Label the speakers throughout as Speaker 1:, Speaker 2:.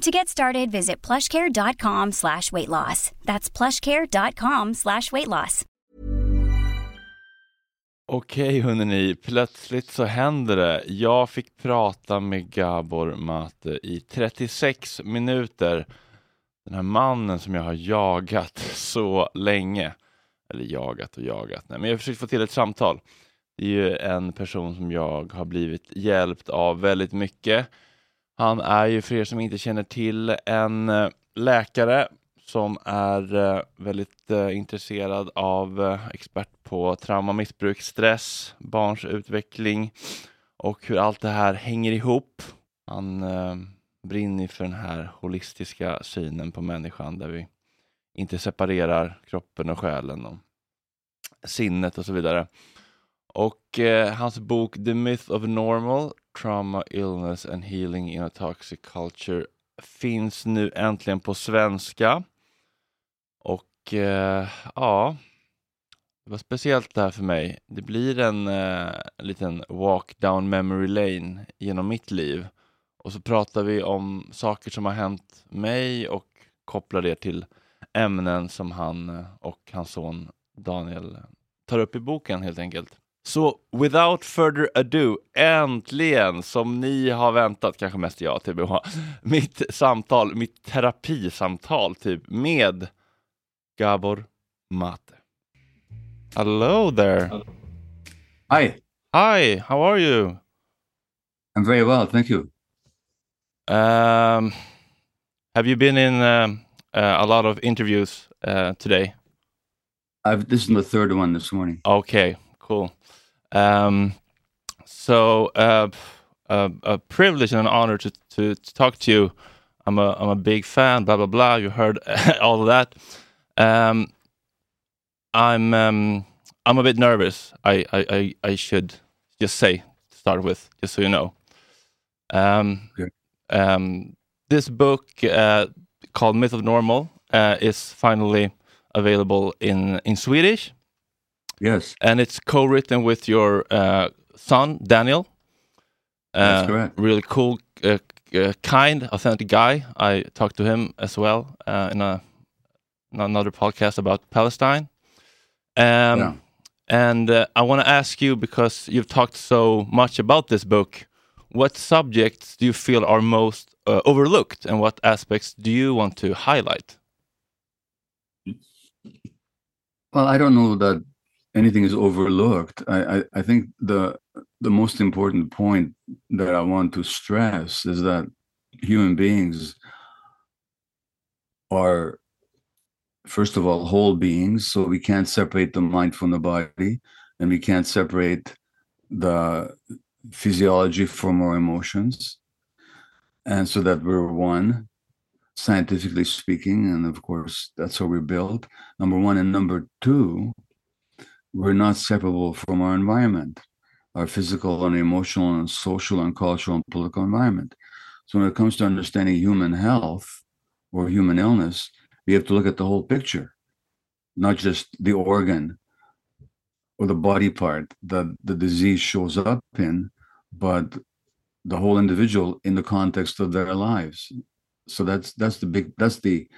Speaker 1: To get started, visit plushcare.com slash weight loss. That's plushcare.com slash weight loss.
Speaker 2: Okej hörni, plötsligt så händer det. Jag fick prata med Gabor Mate i 36 minuter. Den här mannen som jag har jagat så länge. Eller jagat och jagat, nej men jag har försökt få till ett samtal. Det är ju en person som jag har blivit hjälpt av väldigt mycket. Han är ju för er som inte känner till en eh, läkare som är eh, väldigt eh, intresserad av expert på trauma, missbruk, stress, barns utveckling och hur allt det här hänger ihop. Han brinner för den här holistiska synen på människan där vi inte separerar kroppen och själen. Och sinnet och så vidare. Och eh, hans bok The Myth of Normal, Trauma, Illness and Healing in a Toxic Culture finns nu äntligen på svenska. Och eh, ja, det var speciellt det här för mig. Det blir en eh, liten walk down memory lane genom mitt liv. Och så pratar vi om saker som har hänt mig och kopplar det till ämnen som han och hans son Daniel tar upp i boken helt enkelt. Så without further ado, äntligen, som ni har väntat, kanske mest jag, typ, mitt samtal, mitt terapisamtal typ med Gabor Mate. Hello there.
Speaker 3: Hi,
Speaker 2: Hi, how are you?
Speaker 3: I'm very well, thank you.
Speaker 2: Um, have you been in um, uh, a lot of interviews uh, today?
Speaker 3: I've this is the third one this morning.
Speaker 2: Okay, cool. Um, so, uh, a, a privilege and an honor to, to, to talk to you. I'm a I'm a big fan. Blah blah blah. You heard all of that. Um, I'm um, I'm a bit nervous. I, I, I, I should just say to start with, just so you know. Um,
Speaker 3: Okay.
Speaker 2: um, this book uh, called Myth of Normal uh, is finally available in in Swedish
Speaker 3: Yes,
Speaker 2: and it's co-written with your uh, son Daniel.
Speaker 3: That's
Speaker 2: Uh,
Speaker 3: correct.
Speaker 2: Really cool, uh, uh, kind, authentic guy. I talked to him as well uh, in a in another podcast about Palestine. Um,
Speaker 3: Yeah.
Speaker 2: And uh, I want to ask you because you've talked so much about this book. What subjects do you feel are most uh, overlooked, and what aspects do you want to highlight?
Speaker 3: well, I don't know that anything is overlooked. I, I, I think the the most important point that I want to stress is that human beings are first of all whole beings, so we can't separate the mind from the body, and we can't separate the physiology from our emotions, and so that we're one scientifically speaking and of course that's how we're built number one and number two we're not separable from our environment our physical and emotional and social and cultural and political environment. So when it comes to understanding human health or human illness we have to look at the whole picture not just the organ or the body part that the disease shows up in but the whole individual in the context of their lives. So that's that's the big that's the th-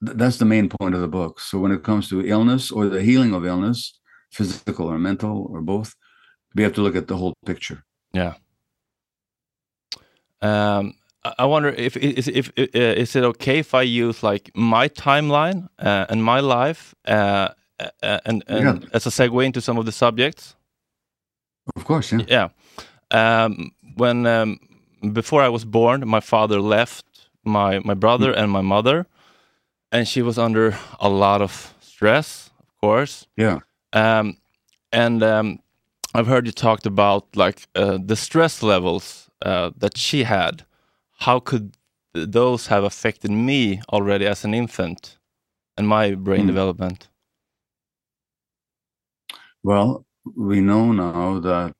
Speaker 3: that's the main point of the book so when it comes to illness or the healing of illness physical or mental or both we have to look at the whole picture
Speaker 2: Yeah. Um, I wonder if is if uh, is it okay if I use like my timeline uh, and my life uh, uh, and, and
Speaker 3: Yeah.
Speaker 2: as a segue into some of the subjects?
Speaker 3: of course yeah
Speaker 2: Yeah. Um, when um, before I was born, my father left my my brother and my mother, and she was under a lot of stress, of course.
Speaker 3: yeah
Speaker 2: Um, and um, I've heard you talked about like uh, the stress levels uh, that she had. How could those have affected me already as an infant and my brain
Speaker 3: Hmm.
Speaker 2: development?
Speaker 3: well we know now that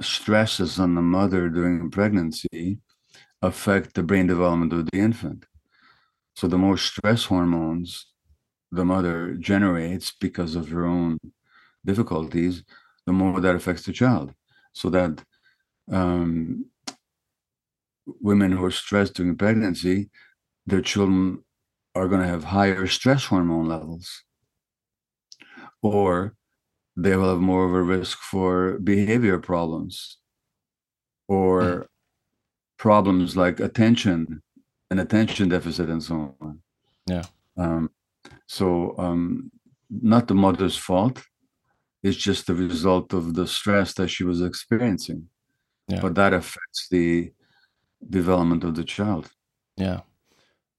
Speaker 3: stresses on the mother during pregnancy affect the brain development of the infant so the more stress hormones the mother generates because of her own difficulties, the more that affects the child. So that um, women who are stressed during pregnancy, their children are going to have higher stress hormone levels, or they will have more of a risk for behavior problems, or problems like attention and attention deficit and so on.
Speaker 2: Yeah.
Speaker 3: Um, so um, not the mother's fault. It's just the result of the stress that she was experiencing.
Speaker 2: Yeah.
Speaker 3: But that affects the development of the child.
Speaker 2: Yeah.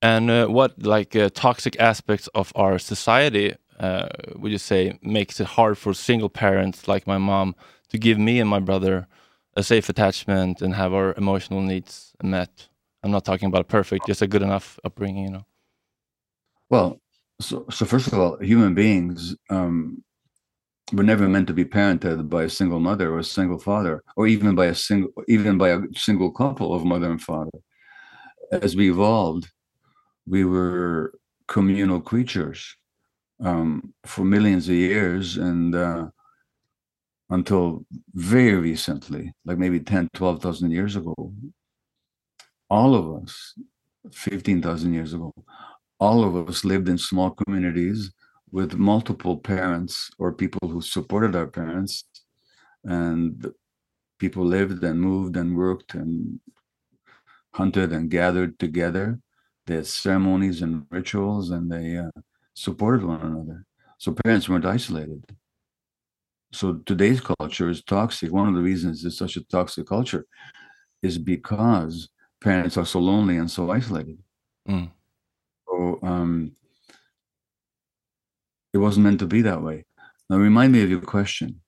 Speaker 2: And uh, what like uh, toxic aspects of our society uh, would you say makes it hard for single parents like my mom to give me and my brother a safe attachment and have our emotional needs met? I'm not talking about perfect, just a good enough upbringing, you know.
Speaker 3: Well, So, so first of all, human beings um, were never meant to be parented by a single mother or a single father, or even by a single, even by a single couple of mother and father. As we evolved, we were communal creatures um, for millions of years, and uh, until very recently, like maybe 10, 12,000 years ago, all of us, 15,000 years ago, all of us lived in small communities with multiple parents or people who supported our parents. And people lived and moved and worked and hunted and gathered together. They had ceremonies and rituals and they uh, supported one another. So parents weren't isolated. So today's culture is toxic. One of the reasons it's such a toxic culture is because parents are so lonely and so isolated
Speaker 2: Mm.
Speaker 3: so um, it wasn't meant to be that way. Now, remind me of your question.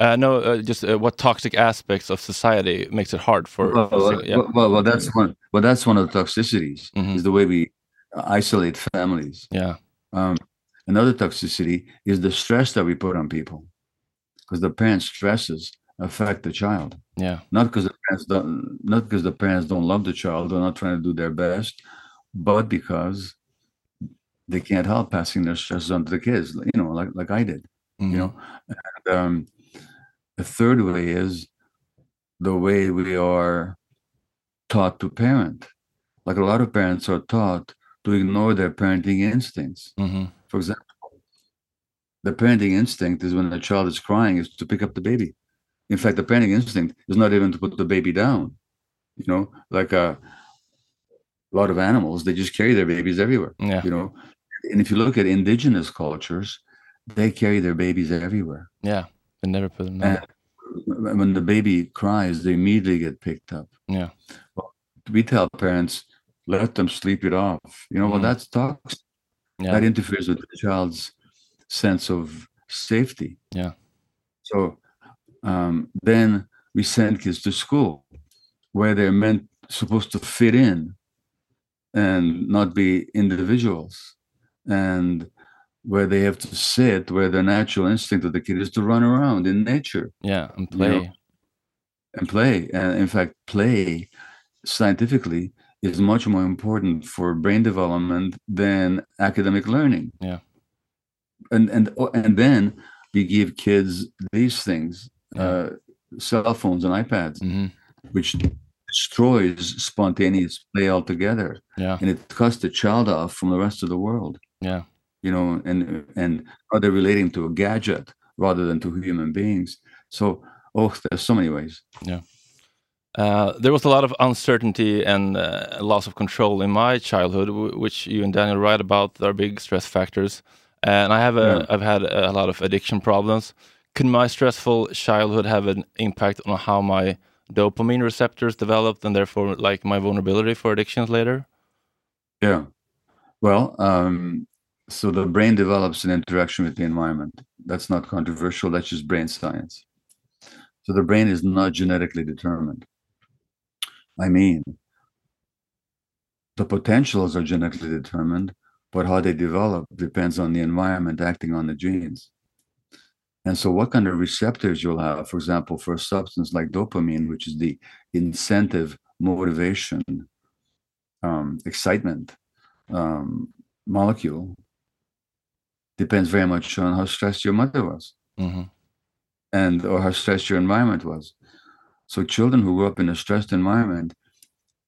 Speaker 2: Uh, no, uh, just uh, what toxic aspects of society makes it hard for.
Speaker 3: Well,
Speaker 2: for
Speaker 3: well,
Speaker 2: yeah.
Speaker 3: well, well, that's one. Well, that's one of the toxicities.
Speaker 2: Mhm.
Speaker 3: Is the way we isolate families.
Speaker 2: yeah.
Speaker 3: Um, another toxicity is the stress that we put on people, because the parents' stresses affect the child.
Speaker 2: Yeah.
Speaker 3: Not because the parents don't, not because the parents don't love the child or not trying to do their best, but because they can't help passing their stresses on to the kids. You know, like like I did.
Speaker 2: Mhm.
Speaker 3: you know and, um, the third way is the way we are taught to parent like a lot of parents are taught to ignore their parenting instincts
Speaker 2: Mhm.
Speaker 3: for example the parenting instinct is when the child is crying is to pick up the baby in fact the parenting instinct is not even to put the baby down you know like a lot of animals they just carry their babies everywhere
Speaker 2: Yeah.
Speaker 3: you know and if you look at indigenous cultures they carry their babies everywhere
Speaker 2: Yeah. They never put them down.
Speaker 3: and when the baby cries, they immediately get picked up.
Speaker 2: Yeah.
Speaker 3: We tell parents, let them sleep it off. You know, well,
Speaker 2: Mm.
Speaker 3: that's toxic.
Speaker 2: Yeah.
Speaker 3: That interferes with the child's sense of safety.
Speaker 2: Yeah.
Speaker 3: So um, then we send kids to school where they're meant supposed to fit in and not be individuals and where they have to sit where the natural instinct of the kid is to run around in nature
Speaker 2: Yeah. And
Speaker 3: you know,
Speaker 2: play.
Speaker 3: and play. And in fact, play scientifically is much more important for brain development than academic learning.
Speaker 2: Yeah.
Speaker 3: And and and then we give kids these things, uh, cell phones and iPads,
Speaker 2: hmm
Speaker 3: which destroys spontaneous play altogether,
Speaker 2: Yeah.
Speaker 3: and it cuts the child off from the rest of the world.
Speaker 2: Yeah.
Speaker 3: You know, and and are they relating to a gadget rather than to human beings? So, oh, there's so many ways. Yeah.
Speaker 2: Uh, there was a lot of uncertainty and uh, loss of control in my childhood, w- which you and Daniel write about are big stress factors. And I have a,
Speaker 3: Yeah.
Speaker 2: I've had a lot of addiction problems. Could my stressful childhood have an impact on how my dopamine receptors developed, and therefore, like my vulnerability for addictions later?
Speaker 3: Yeah. Well, um, so the brain develops an interaction with the environment. That's not controversial. That's just brain science. So the brain is not genetically determined. I mean, the potentials are genetically determined, but how they develop depends on the environment acting on the genes. And so, what kind of receptors you'll have, for example, for a substance like dopamine, which is the incentive, motivation, um, excitement um, molecule, depends very much on how stressed your mother was
Speaker 2: hmm
Speaker 3: and or how stressed your environment was. So children who grow up in a stressed environment,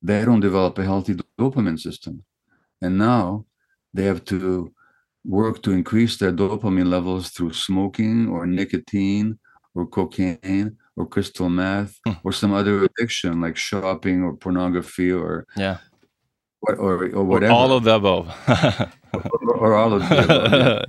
Speaker 3: they don't develop a healthy dopamine system. And now they have to work to increase their dopamine levels through smoking or nicotine or cocaine or crystal meth
Speaker 2: Hmm.
Speaker 3: or some other addiction like shopping or pornography or
Speaker 2: Yeah.
Speaker 3: or, or, or
Speaker 2: Or
Speaker 3: whatever.
Speaker 2: all of the above.
Speaker 3: or, or all of the above, yeah.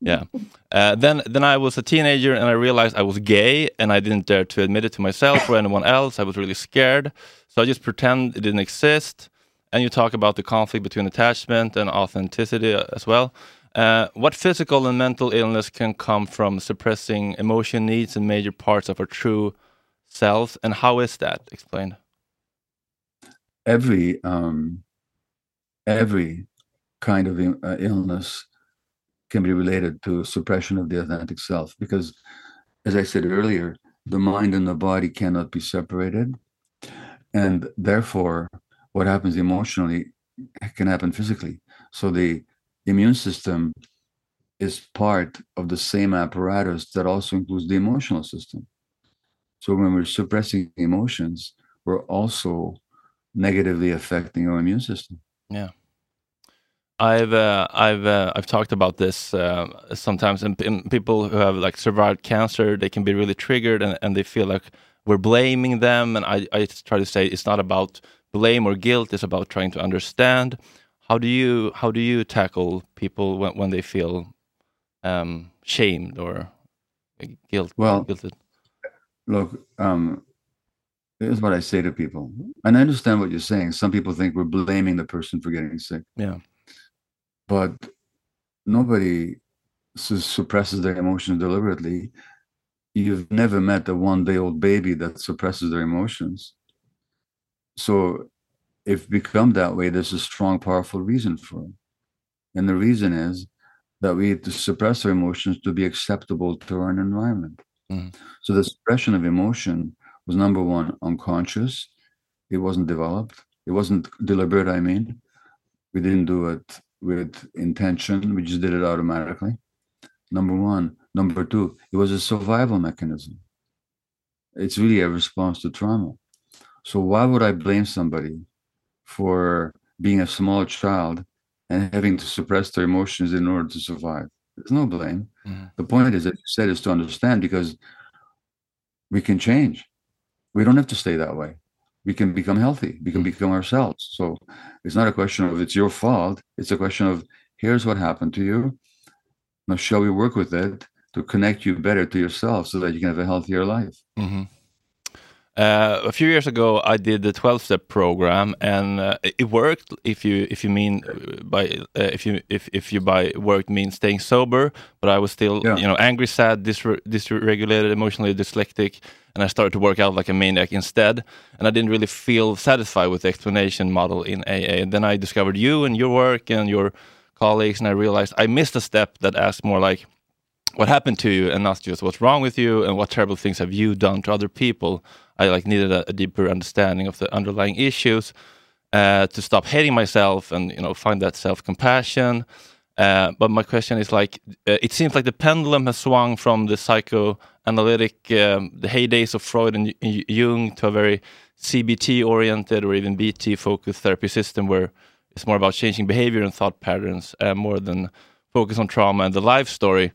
Speaker 2: yeah. Uh, then then I was a teenager and I realized I was gay and I didn't dare to admit it to myself or anyone else. I was really scared. So I just pretend it didn't exist. And you talk about the conflict between attachment and authenticity uh, as well. Uh, what physical and mental illness can come from suppressing emotion needs and major parts of our true selves? And how is that explained?
Speaker 3: every um, every kind of uh, illness can be related to suppression of the authentic self because as i said earlier the mind and the body cannot be separated and therefore what happens emotionally can happen physically so the immune system is part of the same apparatus that also includes the emotional system so when we're suppressing emotions we're also negatively affecting our immune system
Speaker 2: yeah I've uh, I've uh, I've talked about this uh, sometimes, and, and, people who have like survived cancer, they can be really triggered, and, and they feel like we're blaming them. And I, I try to say it's not about blame or guilt; it's about trying to understand. How do you how do you tackle people when, when they feel um, shamed or guilt?
Speaker 3: Well,
Speaker 2: guilted?
Speaker 3: look, um, here's what I say to people, and I understand what you're saying. Some people think we're blaming the person for getting sick.
Speaker 2: Yeah
Speaker 3: but nobody su- suppresses their emotions deliberately. You've never met a one day old baby that suppresses their emotions. So, if become that way, there's a strong, powerful reason for it. And the reason is that we have to suppress our emotions to be acceptable to our environment. Mm. So, the suppression of emotion was number one, unconscious. It wasn't developed, it wasn't deliberate, I mean. We didn't do it with intention. We just did it automatically. Number one. Number two, it was a survival mechanism. It's really a response to trauma. So why would I blame somebody for being a small child and having to suppress their emotions in order to survive? There's no blame. Mm-hmm. The point is that you said is to understand because we can change. We don't have to stay that way we can become healthy we can mm. become ourselves so it's not a question of it's your fault it's a question of here's what happened to you now shall we work with it to connect you better to yourself so that you can have a healthier life
Speaker 2: mm-hmm. Uh, a few years ago, I did the twelve-step program, and uh, it worked. If you if you mean uh, by uh, if you if if you by work mean staying sober, but I was still yeah. you know angry, sad, dysre- dysregulated, emotionally dyslexic, and I started to work out like a maniac instead. And I didn't really feel satisfied with the explanation model in AA. And then I discovered you and your work and your colleagues, and I realized I missed a step that asked more like, what happened to you and not just what's wrong with you and what terrible things have you done to other people i like needed a, a deeper understanding of the underlying issues uh, to stop hating myself and you know find that self-compassion uh, but my question is like, uh, it seems like the pendulum has swung from the psychoanalytic, um, the heydays of Freud and Jung to a very CBT oriented or even BT focused therapy system where it's more about changing behavior and thought patterns uh, more than focus on trauma and the life story.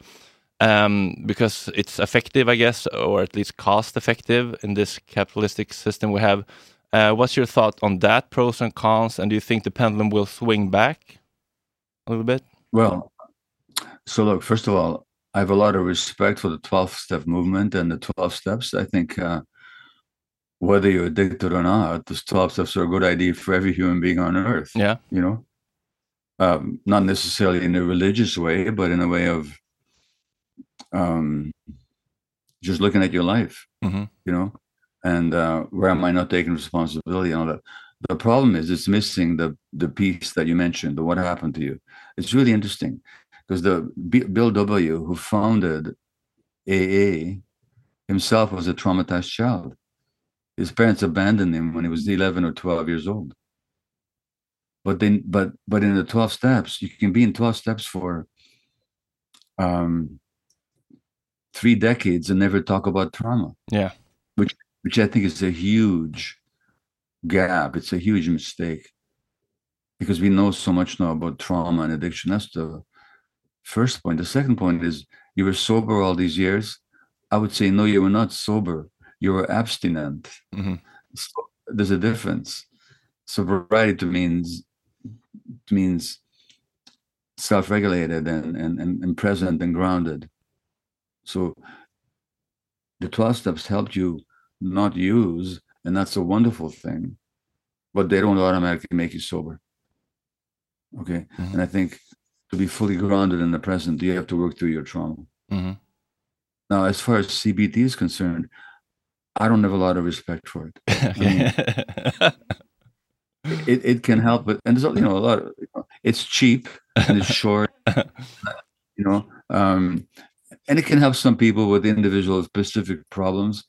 Speaker 2: Um, because it's effective, I guess, or at least cost effective in this capitalistic system we have. Uh, what's your thought on that, pros and cons? And do you think the pendulum will swing back a little bit?
Speaker 3: Well, so look, first of all, I have a lot of respect for the 12 step movement and the 12 steps. I think uh, whether you're addicted or not, the 12 steps are a good idea for every human being on earth.
Speaker 2: Yeah.
Speaker 3: You know, um, not necessarily in a religious way, but in a way of um, just looking at your life, mm-hmm. you know, and uh, where am I not taking responsibility and all that. The problem is it's missing the the piece that you mentioned, the what happened to you. It's really interesting because the Bill W, who founded AA, himself was a traumatized child. His parents abandoned him when he was 11 or 12 years old. But then, but but in the 12 steps, you can be in 12 steps for um, three decades and never talk about trauma.
Speaker 2: Yeah,
Speaker 3: which which I think is a huge gap. It's a huge mistake because we know so much now about trauma and addiction. That's the first point. The second point is you were sober all these years. I would say, no, you were not sober. You were abstinent. Mm-hmm. So there's a difference. Sobriety to means means self-regulated and, and, and, and present and grounded. So the 12 steps helped you not use, and that's a wonderful thing, but they don't automatically make you sober. Okay. Mm-hmm. And I think to be fully grounded in the present, you have to work through your trauma. Mm-hmm. Now, as far as CBT is concerned, I don't have a lot of respect for it. I mean, it, it can help, but and there's you know a lot of it's cheap and it's short you know um, and it can help some people with individual specific problems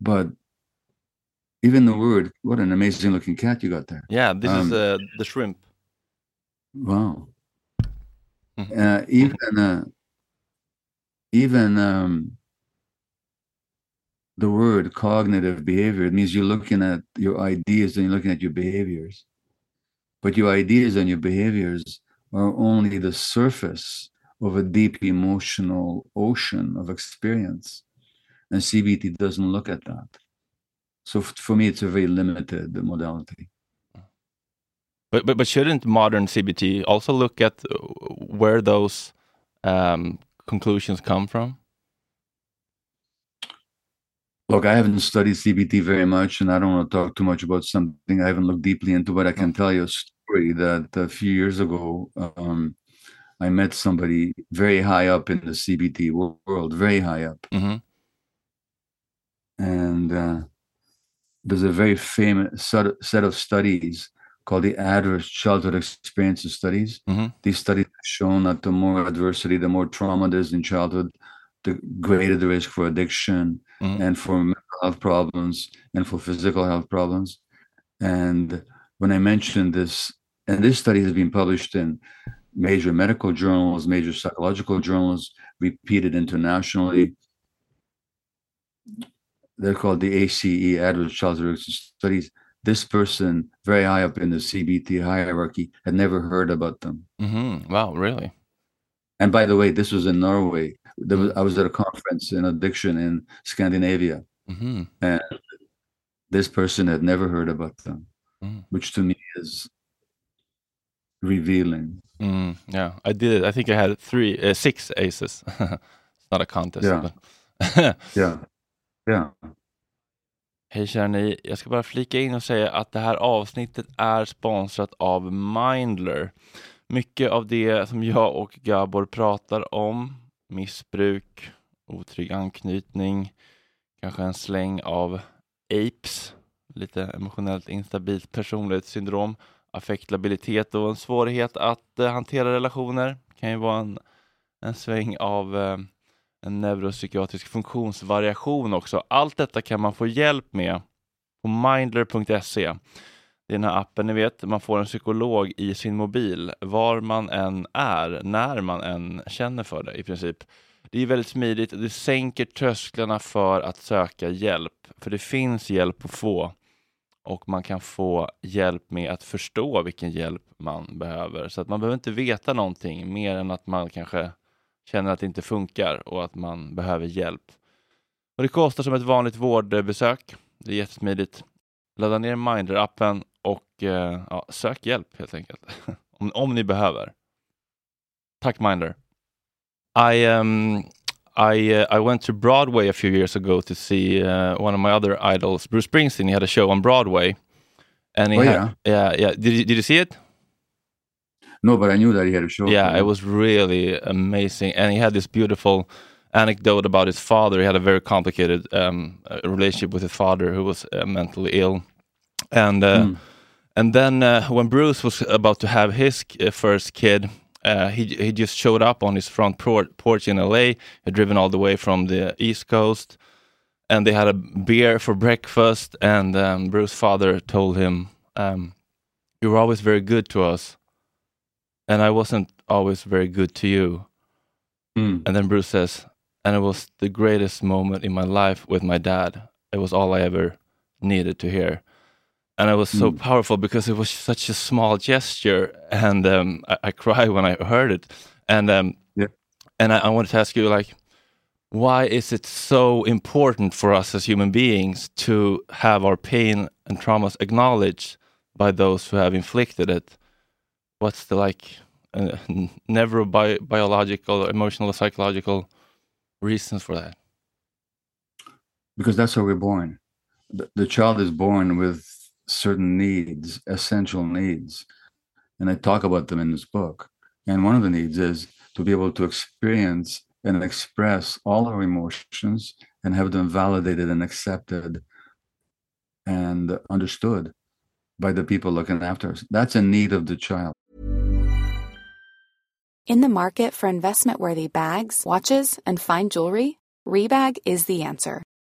Speaker 3: but even the word what an amazing looking cat you got there
Speaker 2: Yeah, this is
Speaker 3: Um,
Speaker 2: uh, the shrimp.
Speaker 3: wow
Speaker 2: Mhm.
Speaker 3: uh, even uh, even um, the word cognitive behavior it means you're looking at your ideas and you're looking at your behaviors but your ideas and your behaviors are only the surface of a deep emotional ocean of experience and cbt doesn't look at that so f- for me it's a very limited modality
Speaker 2: But, but but shouldn't modern CBT also look at uh, where those um, conclusions come from?
Speaker 3: Look, I haven't studied CBT very much, and I don't want to talk too much about something I haven't looked deeply into. But I can tell you a story that a few years ago, um, I met somebody very high up in the CBT world, very high up,
Speaker 2: hmm
Speaker 3: and uh, there's a very famous set set of studies called the Adverse Childhood Experiences Studies.
Speaker 2: Mhm.
Speaker 3: These studies have shown that the more adversity, the more trauma there's in childhood, the greater the risk for addiction
Speaker 2: Mhm.
Speaker 3: and for mental health problems and for physical health problems. And when I mentioned this, and this study has been published in major medical journals, major psychological journals, repeated internationally. They're called the ACE, Adverse Childhood Experiences Studies. This person, very high up in the CBT hierarchy, had never heard about them.
Speaker 2: hmm Wow, really?
Speaker 3: And by the way, this was in Norway. There was, I was at a conference in addiction in Scandinavia,
Speaker 2: hmm
Speaker 3: and this person had never heard about them,
Speaker 2: Mm.
Speaker 3: which to me is revealing.
Speaker 2: Mm, yeah, I did. I think I had three, uh, six aces. it's not a contest.
Speaker 3: Yeah.
Speaker 2: But
Speaker 3: Yeah. Yeah.
Speaker 2: Hej kära ni, jag ska bara flika in och säga att det här avsnittet är sponsrat av Mindler. Mycket av det som jag och Gabor pratar om, missbruk, otrygg anknytning, kanske en släng av apes, lite emotionellt instabilt personlighetssyndrom, affektlabilitet och en svårighet att eh, hantera relationer, Det kan ju vara en, en sväng av eh, en neuropsykiatrisk funktionsvariation också. Allt detta kan man få hjälp med på mindler.se. Det är den här appen ni vet, man får en psykolog i sin mobil var man än är, när man än känner för det i princip. Det är väldigt smidigt, det sänker trösklarna för att söka hjälp, för det finns hjälp att få och man kan få hjälp med att förstå vilken hjälp man behöver. Så att man behöver inte veta någonting mer än att man kanske känner att det inte funkar och att man behöver hjälp. Och det kostar som ett vanligt vårdbesök. Det är jättesmidigt. Ladda ner Minder-appen och eh, ja, sök hjälp helt enkelt. om, om ni behöver. Tack Minder. I um, I uh, I went to Broadway a few years ago to see uh, one of my other idols, Bruce Springsteen. He had a show on Broadway, and he
Speaker 3: Oh,
Speaker 2: had,
Speaker 3: yeah?
Speaker 2: yeah, yeah. Did you, did you see it?
Speaker 3: No, but I knew that he had a show.
Speaker 2: Yeah, it was really amazing, and he had this beautiful anecdote about his father. He had a very complicated um, uh, relationship with his father, who was uh, mentally ill, and uh,
Speaker 3: Mm.
Speaker 2: and then uh, when Bruce was about to have his uh, first kid, uh, he he just showed up on his front por- porch in L.A. Had driven all the way from the East Coast, and they had a beer for breakfast. And um, Bruce's father told him, um, "You were always very good to us." and I wasn't always very good to you.
Speaker 3: Mm.
Speaker 2: And then Bruce says, and it was the greatest moment in my life with my dad. It was all I ever needed to hear. And it was so
Speaker 3: Mm.
Speaker 2: powerful because it was such a small gesture. And um, I, I cried when I heard it. And um,
Speaker 3: Yeah.
Speaker 2: and I, I wanted to ask you, like, why is it so important for us as human beings to have our pain and traumas acknowledged by those who have inflicted it? what's the like uh, never bi- biological emotional psychological reasons for that
Speaker 3: because that's how we're born. The, the child is born with certain needs, essential needs. And I talk about them in this book. And one of the needs is to be able to experience and express all our emotions and have them validated and accepted and understood by the people looking after us. That's a need of the child.
Speaker 4: In the market for investment worthy bags, watches, and fine jewelry, Rebag is the answer.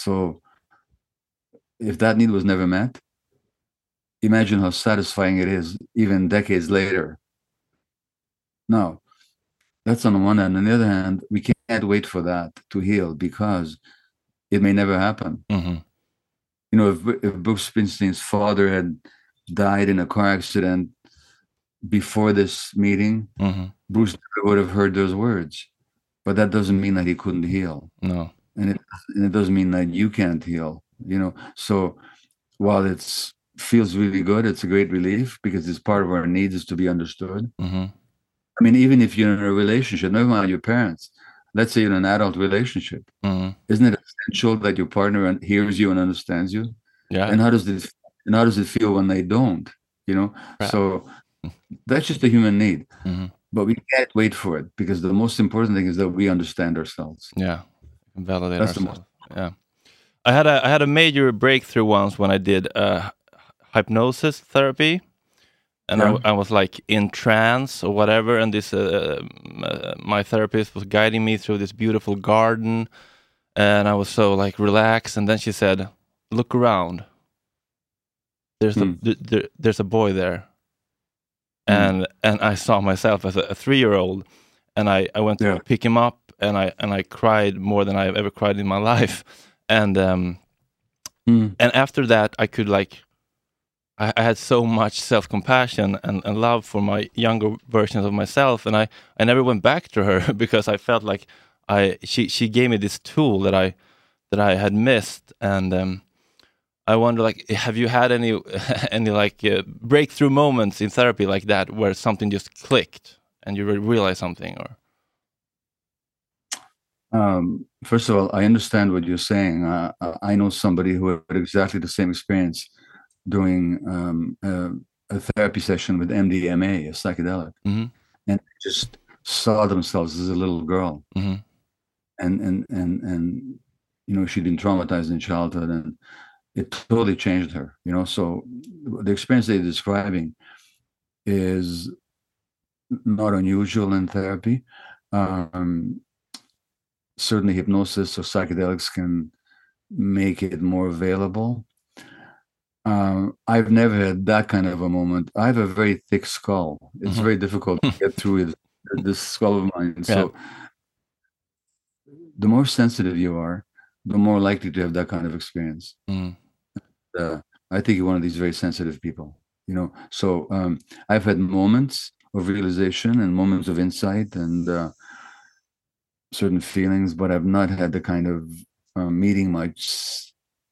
Speaker 3: So if that need was never met, imagine how satisfying it is even decades later. Now, that's on the one hand. On the other hand, we can't wait for that to heal because it may never happen.
Speaker 2: hmm
Speaker 3: You know, if, if Bruce Springsteen's father had died in a car accident before this meeting,
Speaker 2: hmm
Speaker 3: Bruce would have heard those words. But that doesn't mean that he couldn't heal.
Speaker 2: No.
Speaker 3: And it, and it doesn't mean that you can't heal you know? So while it's feels really good it's a great relief because it's part of our needs is to be understood.
Speaker 2: Hmm
Speaker 3: i mean even if you're in a relationship never mind your parents let's say you're in an adult relationship
Speaker 2: hmm
Speaker 3: isn't it essential that your partner hears you and understands you?
Speaker 2: Yeah.
Speaker 3: and how does this and how does it feel when they don't you know?
Speaker 2: Right.
Speaker 3: so that's just a human need.
Speaker 2: Hmm
Speaker 3: but we can't wait for it because the most important thing is that we understand ourselves.
Speaker 2: Yeah, validate
Speaker 3: That's
Speaker 2: ourselves. Yeah, I had a I had a major breakthrough once when I did uh, hypnosis therapy, and I,
Speaker 3: Yeah.
Speaker 2: I was like in trance or whatever, and this uh, uh, my therapist was guiding me through this beautiful garden, and I was so like relaxed, and then she said, "Look around. There's
Speaker 3: Hmm.
Speaker 2: a th- there, there's a boy there."
Speaker 3: Hmm.
Speaker 2: And and I saw myself as a, a three year old, and I, I went to
Speaker 3: Yeah.
Speaker 2: pick him up, and I and I cried more than I've ever cried in my life, and um,
Speaker 3: Mm.
Speaker 2: and after that I could like, I, I had so much self compassion and, and love for my younger versions of myself, and I I never went back to her because I felt like I she she gave me this tool that I that I had missed, and um, I wonder like have you had any any like uh, breakthrough moments in therapy like that where something just clicked and you re- realize something or
Speaker 3: Um, first of all, I understand what you're saying. Uh, I know somebody who had exactly the same experience doing um, uh, a therapy session with MDMA, a psychedelic,
Speaker 2: Mhm.
Speaker 3: and just saw themselves as a little girl,
Speaker 2: Mhm.
Speaker 3: and and and and you know she'd been traumatized in childhood, and it totally changed her. You know, so the experience they're describing is not unusual in therapy. Um, certainly hypnosis or psychedelics can make it more available. Um, I've never had that kind of a moment. I have a very thick skull. It's
Speaker 2: Mhm.
Speaker 3: very difficult to get through it, this skull of mine. So the more sensitive you are, the more likely to have that kind of experience.
Speaker 2: Mhm.
Speaker 3: Uh, I think you're one of these very sensitive people, you know. So um, I've had moments of realization and moments of insight and uh, certain feelings, but I've not had the kind of uh, meeting my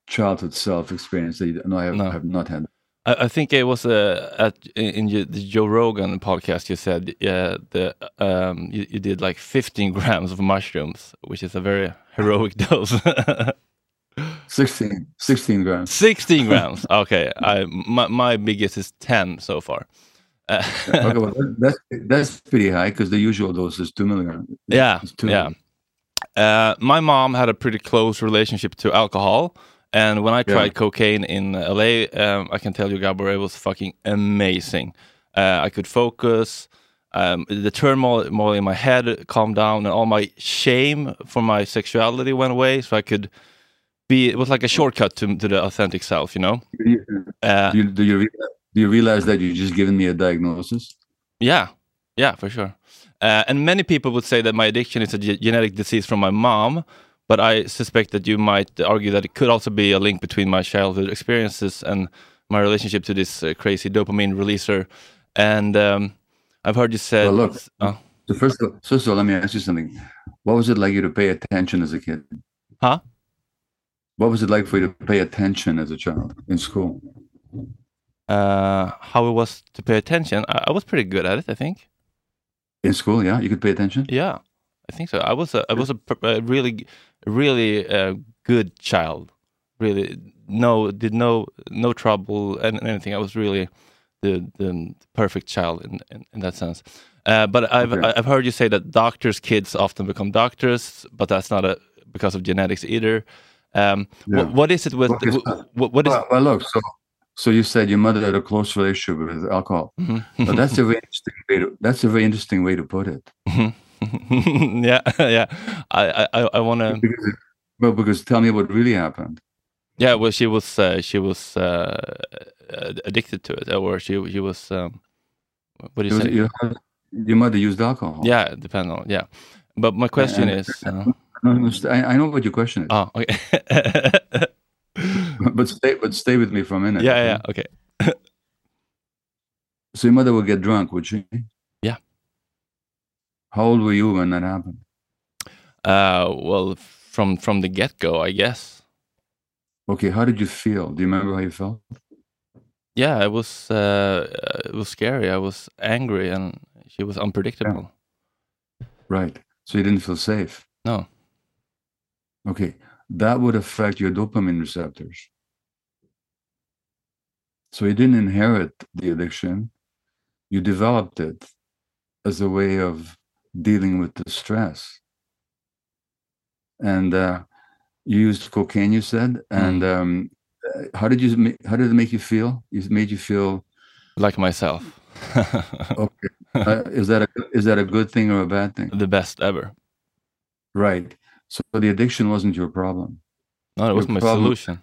Speaker 3: childhood self experience. That no, I have,
Speaker 2: No.
Speaker 3: have not had.
Speaker 2: I, I think it was uh, at in your- the Joe Rogan podcast. You said uh, the um, you, you did like 15 grams of mushrooms, which is a very heroic dose.
Speaker 3: 16, 16 grams.
Speaker 2: 16 grams. Okay, I my, my biggest is 10 so far. Uh,
Speaker 3: okay, well, that- that's that's pretty high because the usual dose is two milligrams.
Speaker 2: yeah,
Speaker 3: two
Speaker 2: yeah. Uh, my mom had a pretty close relationship to alcohol, and when I
Speaker 3: Yeah.
Speaker 2: tried cocaine in LA, um, I can tell you, Gabor, it was fucking amazing. Uh, I could focus. Um, the turmoil more in my head calmed down, and all my shame for my sexuality went away. So I could be. It was like a shortcut to to the authentic self, you know.
Speaker 3: Do you,
Speaker 2: Uh,
Speaker 3: do you, do you, do you realize that you just given me a diagnosis?
Speaker 2: Yeah, yeah, for sure. Uh, and many people would say that my addiction is a ge- genetic disease from my mom, but I suspect that you might argue that it could also be a link between my childhood experiences and my relationship to this uh, crazy dopamine releaser. And um, I've heard you say,
Speaker 3: Well, look.
Speaker 2: Oh,
Speaker 3: So first of all, first of all, let me ask you something. What was it like you to pay attention as a kid?
Speaker 2: huh?
Speaker 3: What was it like for you to pay attention as a child in school?
Speaker 2: Uh, how it was to pay attention? I, I was pretty good at it, I think.
Speaker 3: In school, yeah, you could pay attention.
Speaker 2: Yeah, I think so. I was a, I was a, a really, really uh, good child. Really, no, did no no trouble and anything. I was really the the perfect child in in, in that sense. Uh, but I've
Speaker 3: Okay.
Speaker 2: I've heard you say that doctors' kids often become doctors, but that's not a because of genetics either. Um,
Speaker 3: Yeah.
Speaker 2: what, what is it with
Speaker 3: Well, it's
Speaker 2: wh-
Speaker 3: not-
Speaker 2: what, what is?
Speaker 3: Well, well, look, so so you said your mother had a close relationship with alcohol.
Speaker 2: Mhm.
Speaker 3: But that's a very interesting way to that's a very interesting way to put it.
Speaker 2: yeah, yeah. I I I want to.
Speaker 3: Because well, because tell me what really happened.
Speaker 2: Yeah, well, she was uh, she was uh, uh, addicted to it, or she she was. Um, what do you
Speaker 3: was-
Speaker 2: say?
Speaker 3: your, your mother used alcohol.
Speaker 2: Yeah, depend on yeah. But my question
Speaker 3: and-
Speaker 2: is, uh,
Speaker 3: No, no, st- I, I know what your question is,
Speaker 2: oh, okay,
Speaker 3: but stay but stay with me for a minute.
Speaker 2: yeah, yeah, okay,
Speaker 3: So your mother would get drunk, would she?
Speaker 2: Yeah.
Speaker 3: How old were you when that happened?
Speaker 2: uh, well, from from the get go, I guess.
Speaker 3: Okay, how did you feel? Do you remember how you felt?
Speaker 2: Yeah, it was uh, uh, it was scary. I was angry, and she was unpredictable.
Speaker 3: Right. So you didn't feel safe.
Speaker 2: No,
Speaker 3: Okay, that would affect your dopamine receptors. So you didn't inherit the addiction, you developed it as a way of dealing with the stress. And uh, you used cocaine, you said. And um, uh, how did you? How did it make you feel? It made you feel.
Speaker 2: like myself,
Speaker 3: Okay. Uh, is that a is that a good thing or a bad thing?
Speaker 2: the best ever.
Speaker 3: Right. So the addiction wasn't your problem.
Speaker 2: No, it
Speaker 3: Your
Speaker 2: was my
Speaker 3: problem-
Speaker 2: solution.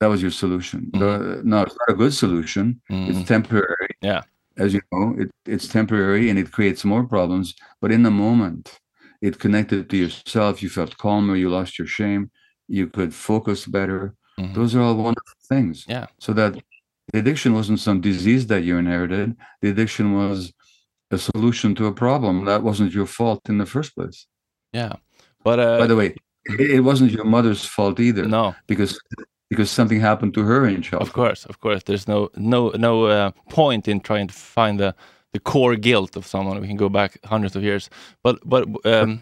Speaker 3: That was your solution. The- no, it's not a good solution.
Speaker 2: Mhm.
Speaker 3: It's temporary.
Speaker 2: Yeah.
Speaker 3: As you know, it, it's temporary and it creates more problems. But in the moment, it connected to yourself. You felt calmer. You lost your shame. You could focus better.
Speaker 2: Mhm.
Speaker 3: Those are all wonderful things.
Speaker 2: Yeah.
Speaker 3: So that the addiction wasn't some disease that you inherited. The addiction was a solution to a problem. That wasn't your fault in the first place.
Speaker 2: Yeah, but uh,
Speaker 3: By the way, it, wasn't your mother's fault either.
Speaker 2: no,
Speaker 3: Because because something happened to her in childhood.
Speaker 2: Of course, of course. There's no no no uh, point in trying to find the the core guilt of someone. We can go back hundreds of years, but but um,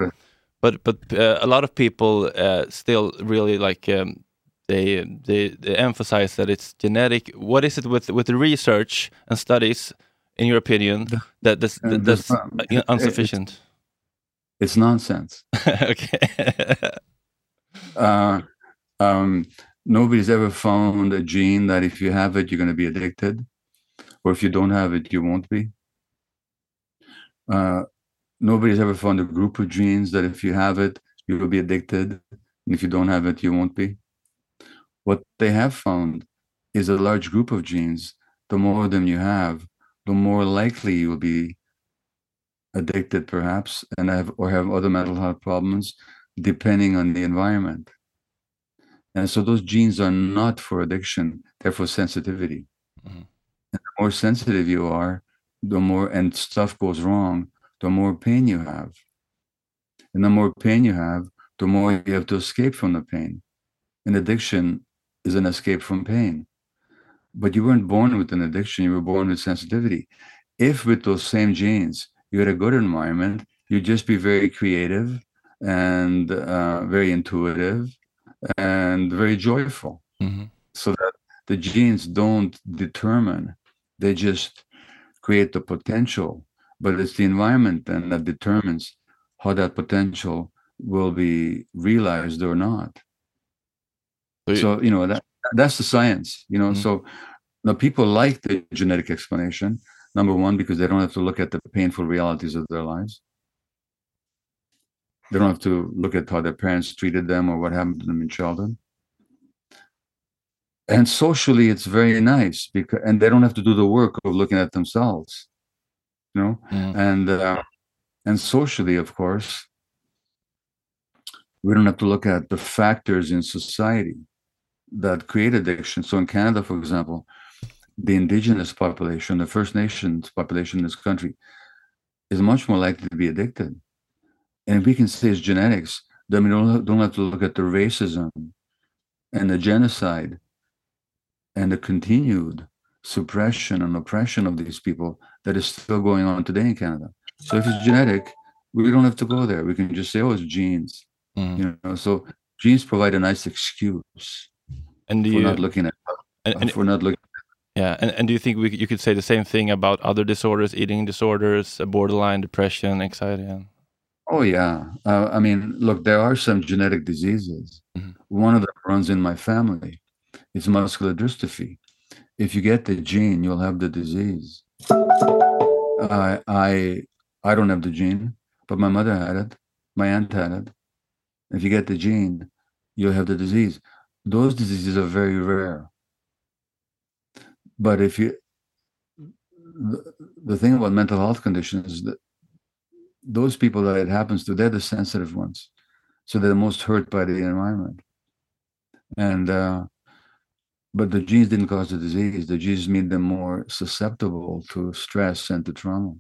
Speaker 2: but but uh, a lot of people uh, still really like um, they, they they emphasize that it's genetic. What is it with with the research and studies, in your opinion, that that's,
Speaker 3: Uh,
Speaker 2: that, that's uh,
Speaker 3: it- it-
Speaker 2: insufficient?
Speaker 3: It's nonsense.
Speaker 2: okay.
Speaker 3: Uh, um, nobody's ever found a gene that if you have it, you're going to be addicted, or if you don't have it, you won't be. Uh, nobody's ever found a group of genes that if you have it, you will be addicted, and if you don't have it, you won't be. What they have found is a large group of genes. The more of them you have, the more likely you will be addicted, perhaps, and have or have other mental health problems, depending on the environment. And so those genes are not for addiction, they're for sensitivity.
Speaker 2: Mhm.
Speaker 3: And the more sensitive you are, the more, and stuff goes wrong, the more pain you have. And the more pain you have, the more you have to escape from the pain. And addiction is an escape from pain. But you weren't born with an addiction, you were born with sensitivity. If with those same genes, you had a good environment, you'd just be very creative and uh, very intuitive and very joyful.
Speaker 2: Mhm.
Speaker 3: So that the genes don't determine, they just create the potential, but it's the environment then that determines how that potential will be realized or not. So you know that that's the science, you know.
Speaker 2: Mhm.
Speaker 3: So now people like the genetic explanation. Number one, because they don't have to look at the painful realities of their lives. They don't have to look at how their parents treated them or what happened to them in childhood. And socially, it's very nice because, and they don't have to do the work of looking at themselves, you know.
Speaker 2: Mhm.
Speaker 3: And uh, and socially, of course, we don't have to look at the factors in society that create addiction. So in Canada, for example, the indigenous population, the First Nations population in this country, is much more likely to be addicted. And if we can say it's genetics, then we don't, don't have to look at the racism and the genocide and the continued suppression and oppression of these people that is still going on today in Canada. So if it's genetic, we don't have to go there. We can just say, oh, it's genes.
Speaker 2: Mhm.
Speaker 3: You know, so genes provide a nice excuse
Speaker 2: And do
Speaker 3: for
Speaker 2: you
Speaker 3: not looking at
Speaker 2: and, and,
Speaker 3: for not looking
Speaker 2: yeah, and, and do you think we, could- you could say the same thing about other disorders, eating disorders, uh, borderline depression, anxiety? And,
Speaker 3: Oh yeah. Uh, I mean, look, there are some genetic diseases.
Speaker 2: Mhm.
Speaker 3: One of them runs in my family. It's muscular dystrophy. If you get the gene, you'll have the disease. I I I don't have the gene, but my mother had it. My aunt had it. If you get the gene, you'll have the disease. Those diseases are very rare. But if you the, the thing about mental health conditions is that those people that it happens to, they're the sensitive ones. So they're the most hurt by the environment. And uh, but the genes didn't cause the disease. The genes made them more susceptible to stress and to trauma.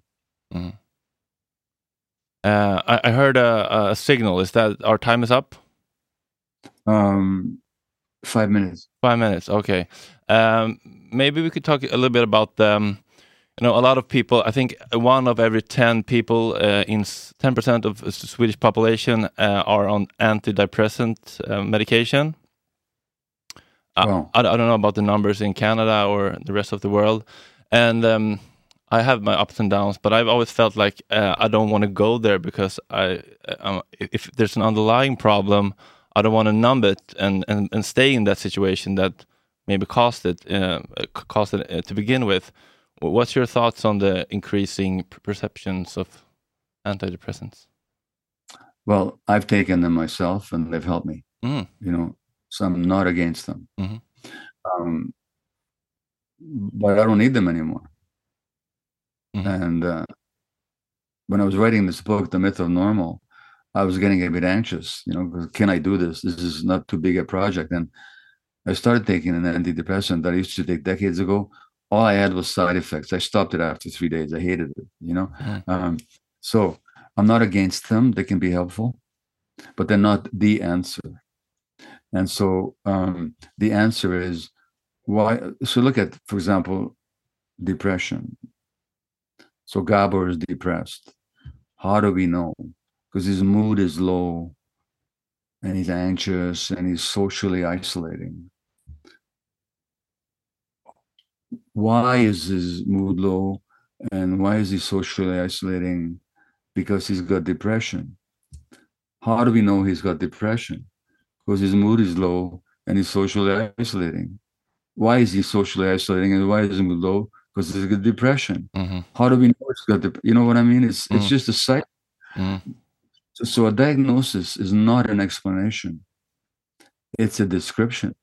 Speaker 2: uh, I, I heard a, a signal. Is that our time is up?
Speaker 3: Um, five minutes.
Speaker 2: Five minutes. Okay. Um, maybe we could talk a little bit about um, you know, a lot of people. I think one of every ten people uh, in ten percent of the Swedish population uh, are on antidepressant uh, medication. I-
Speaker 3: Wow.
Speaker 2: I, I don't know about the numbers in Canada or the rest of the world, and um, I have my ups and downs. But I've always felt like uh, I don't want to go there because I, uh, if there's an underlying problem, I don't want to numb it and, and, and stay in that situation that maybe caused it uh, caused it uh, to begin with. What's your thoughts on the increasing perceptions of antidepressants?
Speaker 3: Well, I've taken them myself, and they've helped me.
Speaker 2: Mm.
Speaker 3: You know, so I'm not against them.
Speaker 2: Mhm.
Speaker 3: Um, but I don't need them anymore.
Speaker 2: Mhm.
Speaker 3: And uh, when I was writing this book, The Myth of Normal, I was getting a bit anxious. You know, can I do this? This is not too big a project. And I started taking an antidepressant that I used to take decades ago. All I had was side effects. I stopped it after three days. I hated it. You know,
Speaker 2: Mhm.
Speaker 3: um, so I'm not against them. They can be helpful, but they're not the answer. And so um, the answer is why. So look at, for example, depression. So Gabor is depressed. How do we know? Because his mood is low and he's anxious and he's socially isolating. Why is his mood low and why is he socially isolating? Because he's got depression. How do we know he's got depression? Because his mood is low and he's socially isolating. Why is he socially isolating and why is his mood low? Because he's got depression.
Speaker 2: hmm
Speaker 3: How do we know it's got you know what I mean? It's it's
Speaker 2: Mhm.
Speaker 3: just a cycle.
Speaker 2: Mhm.
Speaker 3: So, so a diagnosis is not an explanation. It's a description.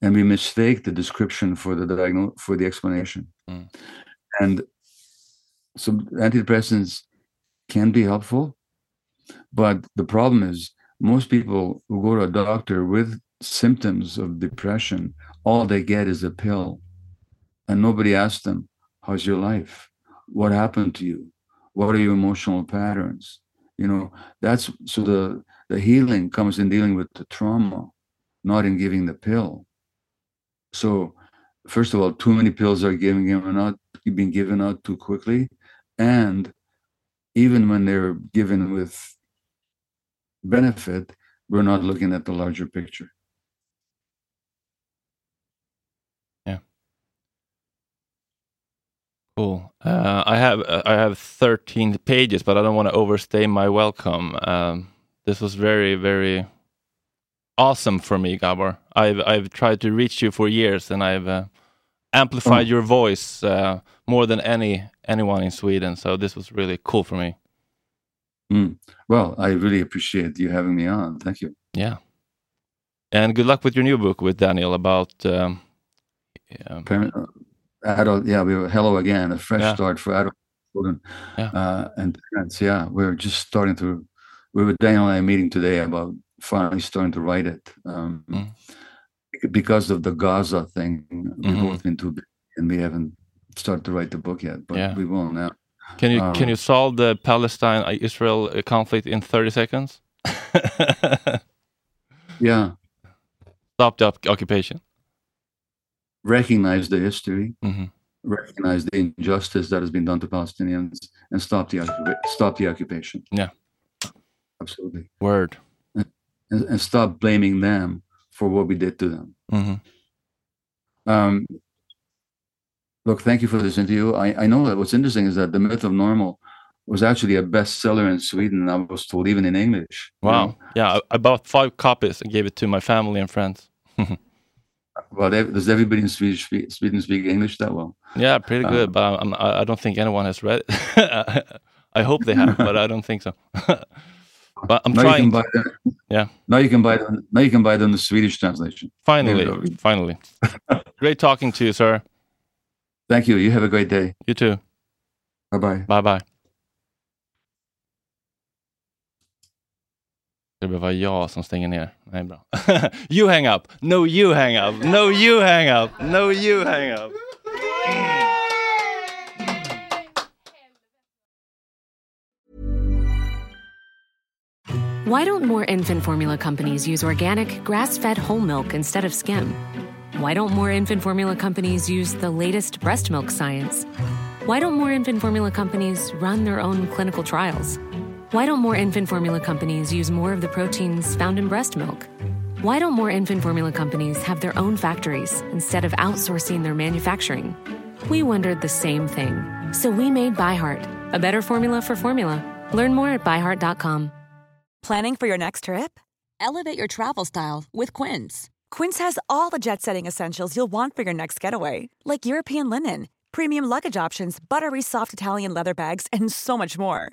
Speaker 3: And we mistake the description for the diagno- for the explanation.
Speaker 2: Mm.
Speaker 3: And so antidepressants can be helpful, but the problem is most people who go to a doctor with symptoms of depression, all they get is a pill. And nobody asks them, How's your life? What happened to you? What are your emotional patterns? You know, that's so the the healing comes in dealing with the trauma, not in giving the pill. So, first of all, too many pills are given given out, being given out too quickly, and even when they're given with benefit, we're not looking at the larger picture.
Speaker 2: Cool. Uh, I have uh, I have 13 pages, but I don't want to overstay my welcome. Um, this was very very awesome for me, Gabor. I've I've tried to reach you for years, and I've uh, amplified
Speaker 3: Oh.
Speaker 2: your voice uh, more than any anyone in Sweden. So this was really cool for me.
Speaker 3: Mm. Well, I really appreciate you having me on. Thank you.
Speaker 2: Yeah. And good luck with your new book with Daniel about. Um, um,
Speaker 3: Parent, adult, yeah, we were hello again, a fresh
Speaker 2: Yeah.
Speaker 3: start for adult children
Speaker 2: Yeah.
Speaker 3: uh, and parents. Yeah, we're just starting to. We were Daniel and I meeting today about finally starting to write it. Um,
Speaker 2: Mm.
Speaker 3: Because of the Gaza thing, we've
Speaker 2: Mhm.
Speaker 3: both been too busy and we haven't started to write the book yet, but
Speaker 2: Yeah.
Speaker 3: we will now.
Speaker 2: can you
Speaker 3: Um,
Speaker 2: can you solve the Palestine Israel conflict in 30 seconds?
Speaker 3: Yeah,
Speaker 2: Stop the occupation.
Speaker 3: Recognize the history,
Speaker 2: hmm
Speaker 3: recognize the injustice that has been done to Palestinians, and stop the stop the occupation.
Speaker 2: Yeah.
Speaker 3: absolutely,
Speaker 2: Word.
Speaker 3: and, and stop blaming them for what we did to them.
Speaker 2: hmm
Speaker 3: Um, look, thank you for this interview. I, I know that what's interesting is that the myth of normal was actually a bestseller in Sweden. I was told even in English. you
Speaker 2: Wow.
Speaker 3: know.
Speaker 2: Yeah, I, I bought five copies and gave it to my family and friends.
Speaker 3: Well, does everybody in Swedish speak, Sweden speak English that well?
Speaker 2: Yeah, pretty good,
Speaker 3: Um,
Speaker 2: but I'm, I I don't think anyone has read it. I hope they have, but I don't think so. but I'm
Speaker 3: now you
Speaker 2: trying.
Speaker 3: can buy them.
Speaker 2: Yeah.
Speaker 3: Now you can buy them. Now you can buy them the Swedish translation.
Speaker 2: Finally,
Speaker 3: There we go.
Speaker 2: finally. Great talking to you, sir.
Speaker 3: Thank you. You have a great day.
Speaker 2: You too.
Speaker 3: Bye bye.
Speaker 2: Bye bye. Det behöver vara jag som stänger ner. Nej, bra. you hang up. No, you hang up. No, you hang up. No, you hang up.
Speaker 5: Why don't more infant formula companies use organic, grass fed whole milk instead of skim? Why don't more infant formula companies use the latest breast milk science? Why don't more infant formula companies run their own clinical trials? Why don't more infant formula companies use more of the proteins found in breast milk? Why don't more infant formula companies have their own factories instead of outsourcing their manufacturing? We wondered the same thing. So we made ByHeart, a better formula for formula. Learn more at byheart.com.
Speaker 6: Planning for your next trip?
Speaker 7: Elevate your travel style with Quince.
Speaker 6: Quince has all the jet setting essentials you'll want for your next getaway, like European linen, premium luggage options, buttery soft Italian leather bags, and so much more.